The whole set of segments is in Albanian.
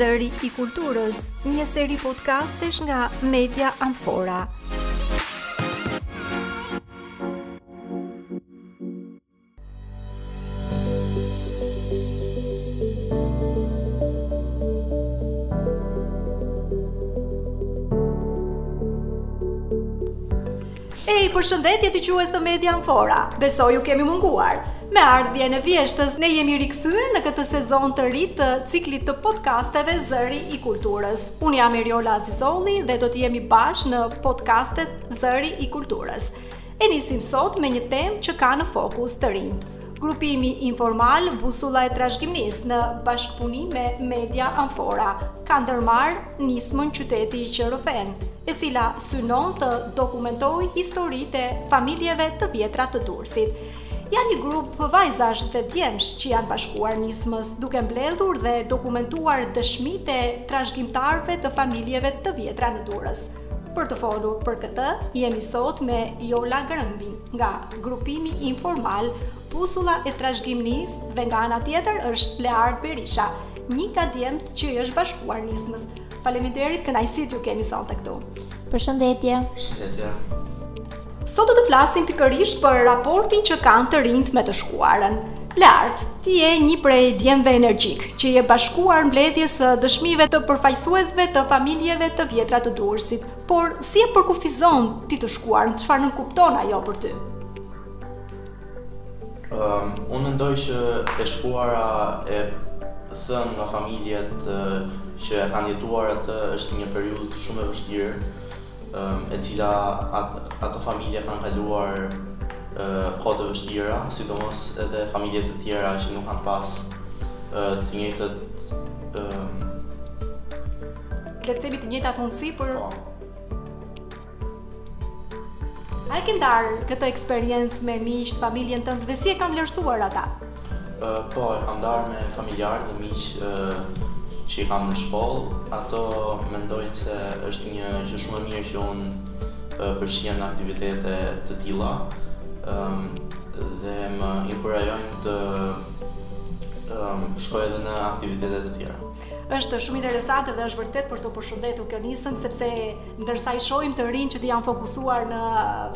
Zëri i Kulturës, një seri podcastesh nga Media Amfora. Ej, përshëndetje ndjekës të Media Amfora, besoj ju kemi munguar. Me ardhjen e vjeshtës, ne jemi rikthyer në këtë sezon të ri të ciklit të podcasteve Zëri i Kulturës. Unë jam Eriola Azizolli dhe do të jemi bashkë në podcastet Zëri i Kulturës. E nisim sot me një temë që ka në fokus të rinjtë, Grupimi informal Busulla e Trashëgimisë në bashkëpunim me Media Amfora ka ndërmarrë nismën Qyteti që rrëfen, e cila synon të dokumentojë historitë e familjeve të vjetra të Durrësit. Janë një grup vajzash dhe djemsh që i janë bashkuar nismës, duke mbledhur dhe dokumentuar dëshmitë e trashëgimtarëve të familjeve të vjetra në Durrës. Për të folur për këtë, jemi sot me Jola Grëmbin nga grupimi informal Busulla e Trashëgimisë dhe nga ana tjetër është Leard Berisha, një nga djemtë që i është bashkuar nismës. Faleminderit, kënaqësi t'ju kemi sot këtu. Përshëndetje. Përshëndetje. Sot do të flasim pikërisht për raportin që kanë të rinjtë me të shkuarën. Leard, ti je një prej djemve energjik, që i je bashkuar mbledhjes së dëshmive të përfaqësuesve të familjeve të vjetra të Durrësit. Por si e përkufizon ti të shkuarën? Çfarë nënkupton ajo për ty? Um, unë mendoj që e shkuara e thënë nga familjet që e kanë jetuar atë është një periudhë shumë e vështirë e cila ato familje kanë kaluar kohë të vështira, sidomos edhe familje të tjera që nuk kanë pas të njëjtët le të themi të njëjtat mundësi për po. A e ke ndarë këtë eksperiencë me miqtë, familjen tënde dhe si e kanë vlerësuar ata? Po, e kam ndarë me familjarë dhe miq që i kam në shkollë. Ato mendojnë se është një gjë shumë e mirë që unë përfshihem në aktivitete të tilla dhe më inkurajojnë të shkoj edhe në aktivitete të tjera. Është shumë interesante dhe është vërtet për të përshëndetur kjo nismë sepse ndërsa i shohim të rinjtë që të jenë fokusuar në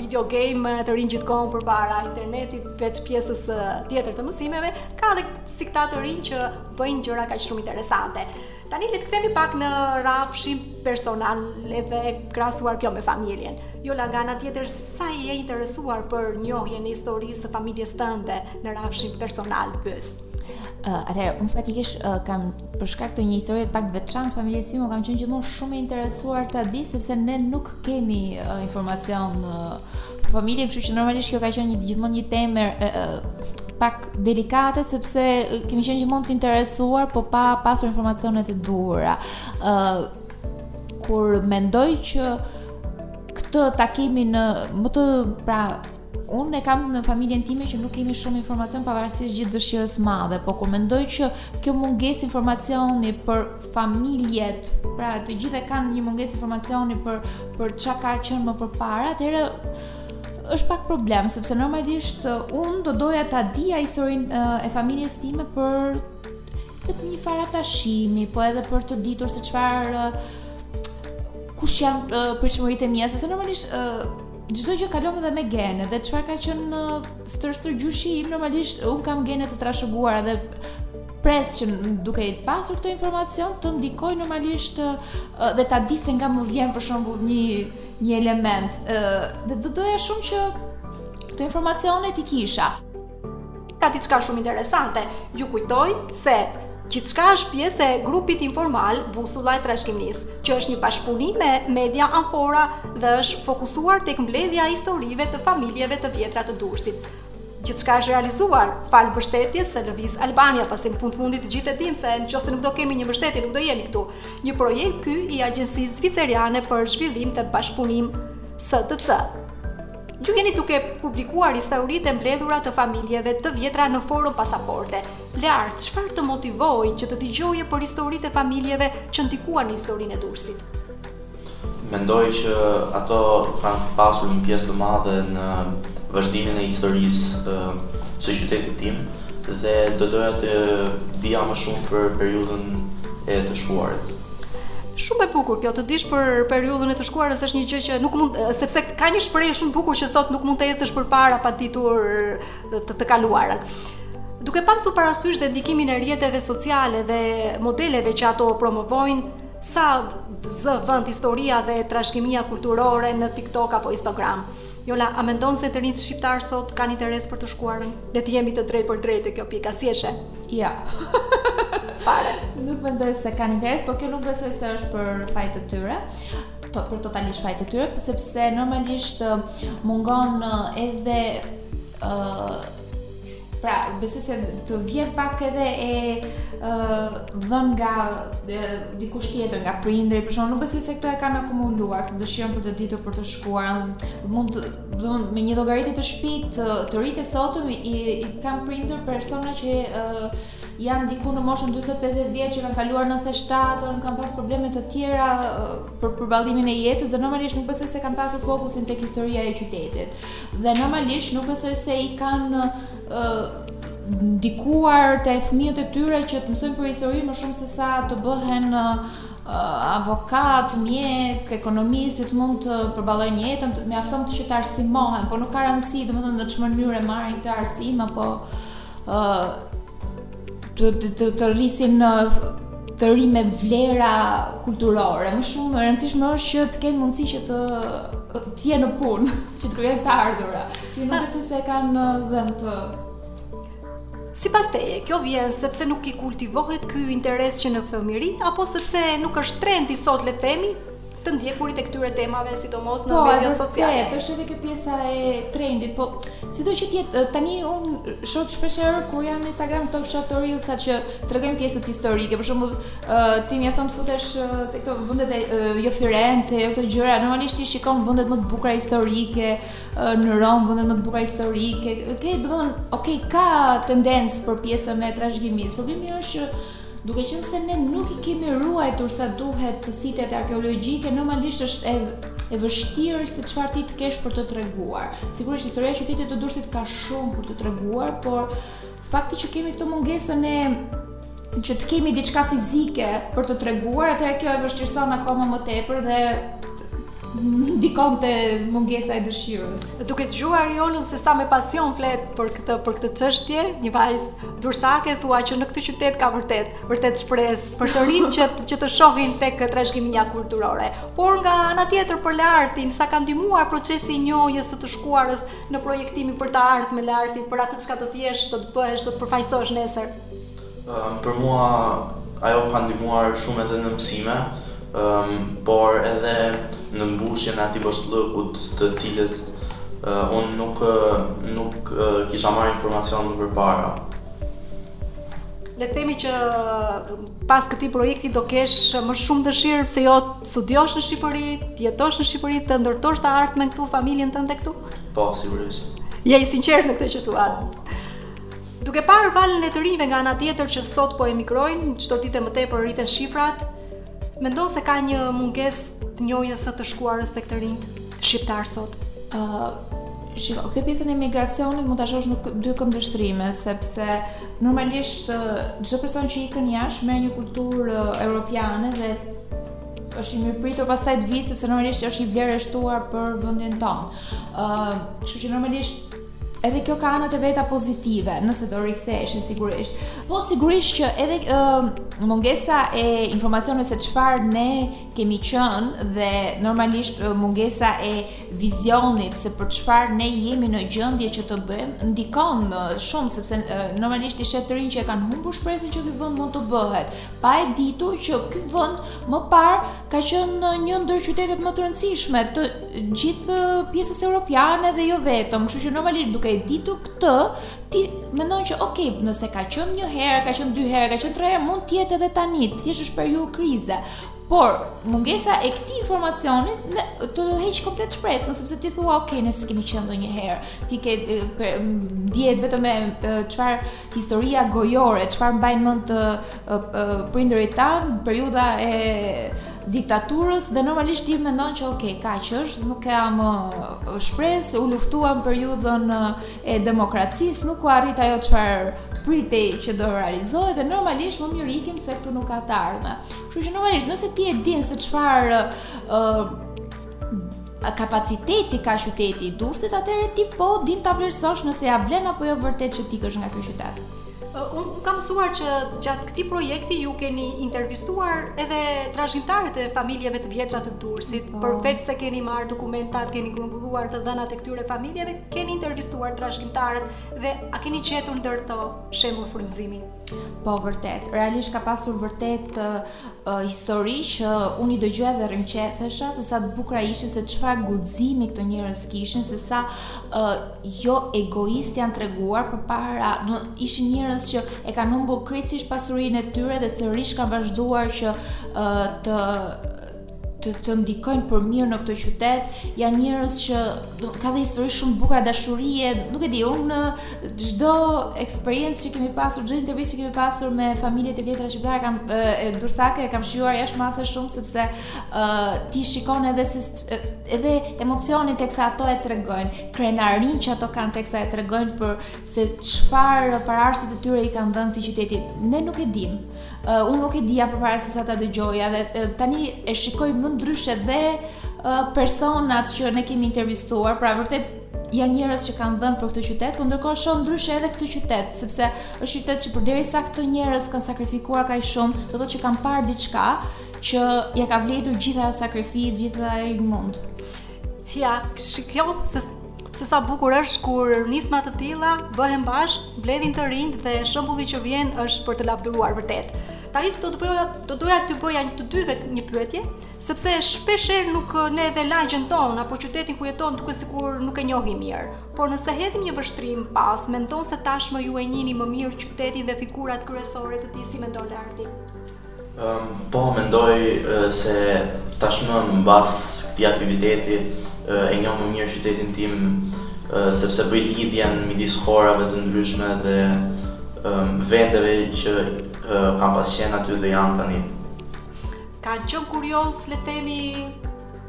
video game, të rinj gjithë kohën përpara internetit, veç pjesës tjetër të mësimeve, ka edhe si këta të rinj që bëjnë gjëra kaq shumë interesante. Tani le të kthehemi pak në rrafshin personal edhe e krahasuar kjo me familjen. Jola, nga ana tjetër sa je interesuar për njohjen e historisë së familjes tënde në rrafshin personal pyes. Uh, Atëherë, unë faktikisht uh, kam për shkak të një historie pak të veçantë të familjes sime, kam qenë gjithmonë shumë e interesuar ta di sepse ne nuk kemi uh, informacion uh, për familjen, kështu që normalisht kjo ka qenë një gjithmonë një temë uh, pak delikate sepse kemi qenë gjithmonë të interesuar, po pa pasur informacionet e duhura. ë uh, kur mendoj që këtë takimin në më të pra Unë e kam në familjen time që nuk kemi shumë informacion pavarësisht gjithë dëshirës madhe, po kur mendoj që kjo mungesë informacioni për familjet, pra të gjithë e kanë një mungesë informacioni për për çka ka qenë më përpara, atëherë është pak problem sepse normalisht uh, unë do doja ta dija historinë uh, e familjes time për një farë atashimi, po edhe për të ditur se çfarë uh, kush janë pritshmëritë e mia, sepse normalisht Çdo gjë kalon edhe me gene dhe çfarë ka qenë stërstërgjyshi im normalisht unë kam gene të trashëguara dhe pres që duke i pasur këto informacione të ndikojë normalisht dhe ta di se nga më vjen për shembull një një element dhe do doja shumë që këto informacione t'i kisha. Ka diçka shumë interesante, ju kujtoj se Gjithçka është pjesë e grupit informal Busulla e Trashëgimisë, që është një bashkëpunim me Media Amfora dhe është fokusuar tek mbledhja e historive të familjeve të vjetra të Durrësit. Gjithçka është realizuar falë mbështetjes së Lëviz Albania, pasi në fund fundit të gjithë e dimë se në qoftë se nuk do kemi një mbështetje nuk do jemi këtu. Një projekt ky i Agjencisë Zviceriane për Zhvillim dhe Bashkëpunim SDC. Ju jeni duke publikuar historitë e mbledhura të familjeve të vjetra në formë pasaporte. Leart, çfarë të motivoi që të dëgjoje për historitë e familjeve që ndikuan në historinë e Durrësit? Mendoj që ato kanë pasur një pjesë të madhe në vazhdimin e historisë së qytetit tim dhe do doja të dija më shumë për periudhën e të shkuarit. Shumë e bukur kjo të dish për periudhën e të shkuarës është një gjë që nuk mund sepse Ka një shprehje shumë e bukur që thotë nuk mund të ecësh përpara pa ditur të, të kaluarën. Duke pasur parasysh dhe ndikimin e rrjeteve sociale dhe modeleve që ato promovojnë, sa zë vend historia dhe trashëgimia kulturore në TikTok apo Instagram. Jola, a mendon se të rinjtë shqiptarë sot kanë interes për të shkuarën? Le të jemi të drejtpërdrejtë te kjo pika, si është? Jo. Fare. Nuk mendoj se kanë interes, por kjo nuk besoj se është për faj të tyre. to, për totalisht faj të tyre, sepse normalisht mungon edhe uh, pra besoj se të vjen pak edhe e uh, dhënë nga uh, dikush tjetër nga prindri për shembull nuk besoj se këto e kanë akumuluar këtë dëshirën për të ditur për të shkuarën mund të do me një llogari të shpejtë të rinjtë e sotëm i, i kanë prindër persona që uh, Janë diku në moshën 40-50 vjeç që kanë kaluar 97-ën, kanë pas probleme të tjera për përballimin e jetës dhe normalisht nuk besoj se kanë pasur fokusin tek historia e qytetit. Dhe normalisht nuk besoj se i kanë ndikuar te fëmijët e tyre që të mësojnë për historinë më shumë se sa të bëhen avokatë, mjekë, ekonomistë, që të mund të përballojnë jetën, mjafton që të arsimohen, po nuk ka rëndësi, domethënë në çfarë mënyre e marrin këtë arsim apo të të të, të rrisin të rinj me vlera kulturore. Më shumë e rëndësishme është që të kenë mundësi që të të jenë në punë, që të krijojnë të ardhura. Që nuk është se kanë dhënë të Sipas teje, kjo vjen sepse nuk i kultivohet ky interes që në fëmijëri, apo sepse nuk është trendi sot le themi, të ndjekurit e këtyre temave, sidomos në po, mediat sociale. Po, vërtet, është edhe kjo pjesa e trendit, po sido që të jetë tani unë shoh shpesh herë kur jam në Instagram këto short-et, reels-a që tregojnë pjesët historike, për shembull, ti mjafton të futesh te këto vendet e jo Firenze, jo këto gjëra, normalisht ti shikon vendet më të bukura historike në Romë, vendet më të bukura historike. Okej, okay, do të thotë, okay, ka tendencë për pjesën e trashëgimisë. Problemi është që Duke qenë se ne nuk i kemi ruajtur sa duhet sitet arkeologjike, normalisht është e e vështirë se çfarë ti të kesh për të treguar. Sigurisht historia e qytetit të Durrësit ka shumë për të treguar, por fakti që kemi këtë mungesën e që të kemi diçka fizike për të treguar, atëherë kjo e vështirëson akoma më tepër dhe Ndikon te mungesa e dëshirës. Duke dëgjuar Jolën se sa me pasion flet për këtë për këtë çështje, një vajzë durrsake thua që në këtë qytet ka vërtet, vërtet shpresë për të rinjtë që që të shohin tek trashëgimia kulturore. Por nga ana tjetër për Lartin, sa ka ndihmuar procesi i njohjes së të shkuarës në projektimin për të ardhmen, Larti, për atë çka do të jesh, do të bëhesh, do të përfaqësosh nesër. Për mua ajo më ka ndihmuar shumë edhe në mësime, por edhe në mbushjen e atij boshllëkut të cilit unë nuk nuk kisha marrë informacion më përpara. Le të themi që pas këtij projekti do kesh më shumë dëshirë pse jo të studiosh në Shqipëri, të jetosh në Shqipëri, të ndërtosh të ardhmen këtu, familjen tënde këtu? Po, sigurisht. Je i sinqertë në këtë që thua. Duke parë valën e të rinjve nga ana tjetër që sot po emigrojnë, çdo ditë e më tepër rriten shifrat, mendon se ka një mungesë të njohjes së të shkuarës tek të rinjtë shqiptarë sot? Ë, uh, Shiko, këtë pjesën e migracionit mund ta shohësh në dy këndvështrime, sepse normalisht çdo person që ikën jashtë merr një kulturë europiane dhe është i mirëpritur pastaj të vijë sepse normalisht është një vlerë e shtuar për vendin tonë. Ë, uh, kështu që normalisht Edhe kjo ka anët e veta pozitive, nëse do riktheheshin sigurisht. Po sigurisht që edhe uh, mungesa e informacionit se çfarë ne kemi qenë dhe normalisht uh, mungesa e vizionit se për çfarë ne jemi në gjendje që të bëjmë ndikon uh, shumë sepse uh, normalisht i sheh të rinjtë që e kanë humbur shpresën që ky vend mund të bëhet, pa e ditur që ky vend më parë ka qenë një ndër qytetet më të rëndësishme të gjithë pjesës europiane dhe jo vetëm, kështu që normalisht duke e ditur këtë, ti mendon që ok, nëse ka qenë një herë, ka qenë dy herë, ka qenë tre herë, mund të jetë edhe tani, thjesht është periudhë krize. Por mungesa e këtij informacioni në, të heq komplet shpresën, sepse ti thua ok, ne s'kemi qenë ndonjëherë, ti që di është vetëm me çfarë historia gojore, çfarë mbajnë mend të prindërit tanë, periudha e diktaturës dhe normalisht ti mendon që ok, kaq është, nuk ka më shpresë, u luftuam periudhën e demokracisë, nuk u arrit ajo çfarë pritej që do realizohet dhe normalisht më mirë ikim se këtu nuk ka të ardhme. Kështu që normalisht nëse ti e din se çfarë kapaciteti ka qyteti i Durrësit, atëherë ti po din ta vlerësosh nëse ia vlen apo jo vërtet që të ikësh nga ky qytet. Unë un kam mësuar që gjatë këtij projekti ju keni intervistuar edhe trashëgimtarët e familjeve të vjetra të Durrësit, po. përveç se keni marrë dokumentat, keni grumbulluar të dhënat e këtyre familjeve, keni intervistuar trashëgimtarët dhe a keni gjetur ndër ta shembuj frymëzimi? Po vërtet, realisht ka pasur vërtet uh, histori që unë i dëgjoja dhe rrëqethesha se sa të bukura ishin se çfarë guximi këta njerëz kishin, se sa uh, jo egoistë janë treguar përpara, do ishin njerëz që e kanë humbur krejtësisht pasurinë e tyre dhe sërish kanë vazhduar që uh, të të të ndikojnë për mirë në këtë qytet, janë njerëz që ka dhe histori shumë bukura dashurie, nuk e di, unë çdo eksperiencë që kemi pasur, çdo intervistë që kemi pasur me familjet e vjetra shqiptare kam e dursake e kam shijuar jashtë mase shumë sepse uh, ti shikon edhe se edhe emocionin teksa ato e tregojnë, krenarinë që ato kanë teksa e tregojnë për se çfarë paraardhësit e tyre i kanë dhënë këtij qyteti. Ne nuk e dimë. Uh, unë nuk e dija përpara se sa ta dëgjoja dhe uh, tani e shikoj më ndryshe dhe uh, personat që ne kemi intervistuar, pra vërtet janë njerëz që kanë dhënë për këtë qytet, por ndërkohë shoh ndryshe edhe këtë qytet, sepse është qytet që përderisa këto njerëz kanë sakrifikuar kaq shumë, do të thotë që kanë parë diçka që ia ka vlejtur gjithë ajo sakrificë, gjithë ai mund. Ja, shiko se Se sa bukur është kur nisma të tilla bëhen bashkë, mbledhin të rinjtë dhe shembulli që vjen është për të lavdëruar vërtet. Tani do të bëja do doja t'ju bëja të dyve një pyetje, sepse shpeshherë nuk ne edhe lagjen tonë apo qytetin ku jeton duket sikur nuk e njohim mirë. Por nëse hedhim një vështrim pas, mendoni se tashmë ju e njihni më mirë qytetin dhe figurat kryesore të tij si mendon Lardi? Po, mendoj se tashmë mbas këtij aktiviteti e njoh më mirë qytetin tim sepse bëj lidhjen midis kohërave të ndryshme dhe vendeve që kam pas qenë aty dhe janë tani. Kanë qenë kuriozë le të themi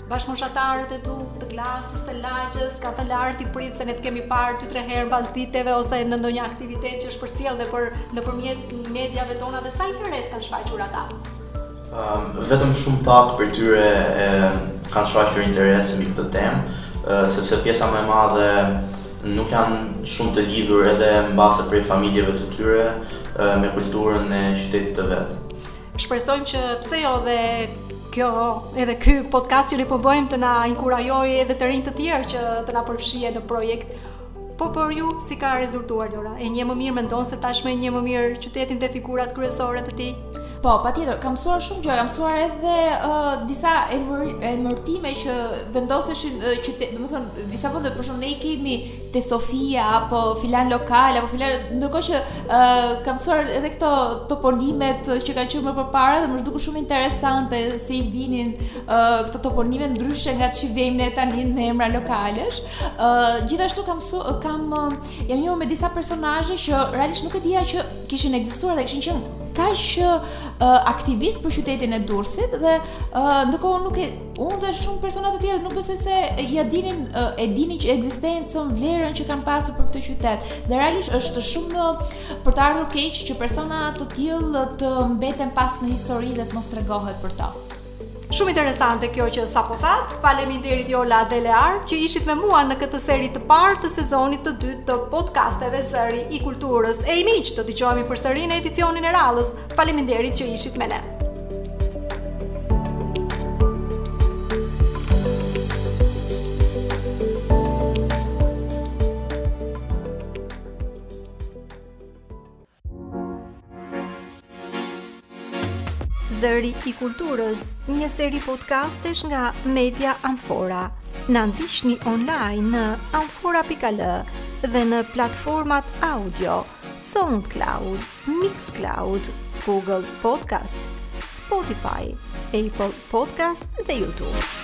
Bashkëmoshatarët e tu, të klasës, të lagjes, ka të lartë i pritë se ne të kemi parë ty tre herë pasditeve ose në ndonjë aktivitet që është përcjellë dhe po nëpërmjet mediave tona dhe sa interes kanë shfaqur ata? Um, vetëm shumë pak prej tyre e, kanë shfaqur interes mbi këtë temë, sepse pjesa më e madhe nuk janë shumë të lidhur edhe mbase prej familjeve të tyre me kulturën e qytetit të vet. Shpresojmë që pse jo dhe kjo edhe ky podcast që ne po bëjmë të na inkurajojë edhe të rinj të tjerë që të na përfshihen në projekt. Po për ju si ka rezultuar Lora? E njeh më mirë mendon se tashmë e njeh më mirë qytetin dhe figurat kryesore të tij? Po, patjetër, kam mësuar shumë gjëra, kam mësuar edhe uh, disa emërtime që vendoseshin uh, qytet, domethënë, disa vende, për shembull ne i kemi te Sofia apo filan lokal apo filan ndërkohë që uh, kam mësuar edhe këto toponimet që kanë qenë më përpara dhe më është dukur shumë interesante si i vinin uh, këto toponime ndryshe nga ç'i vejmë ne tani me emra lokalesh. Uh, gjithashtu kam su, kam uh, jam njohur me disa personazhe që realisht nuk e dija që kishin ekzistuar dhe kishin qenë kaq uh, aktivistë për qytetin e Durrësit dhe uh, ndërkohë nuk e Unë dhe shumë persona të tjerë nuk besoj se ia dinin, e dinin që ekzistencën, vlerën që kanë pasur për këtë qytet. Dhe realisht është shumë për të ardhur keq që persona të tillë të mbeten pas në histori dhe të mos tregohet për to. Shumë interesante kjo që sapo thatë, faleminderit Jola dhe Lear që ishit me mua në këtë seri të parë të sezonit të dytë të podcasteve Zëri i Kulturës. E i miq, të dëgjohemi përsëri në edicionin e radhës. Faleminderit që ishit me ne. Zëri i Kulturës, një seri podcastesh nga Media Amfora. Na ndiqni online në amfora.al dhe në platformat audio SoundCloud. Mixcloud, Google Podcast, Spotify, Apple Podcast dhe YouTube.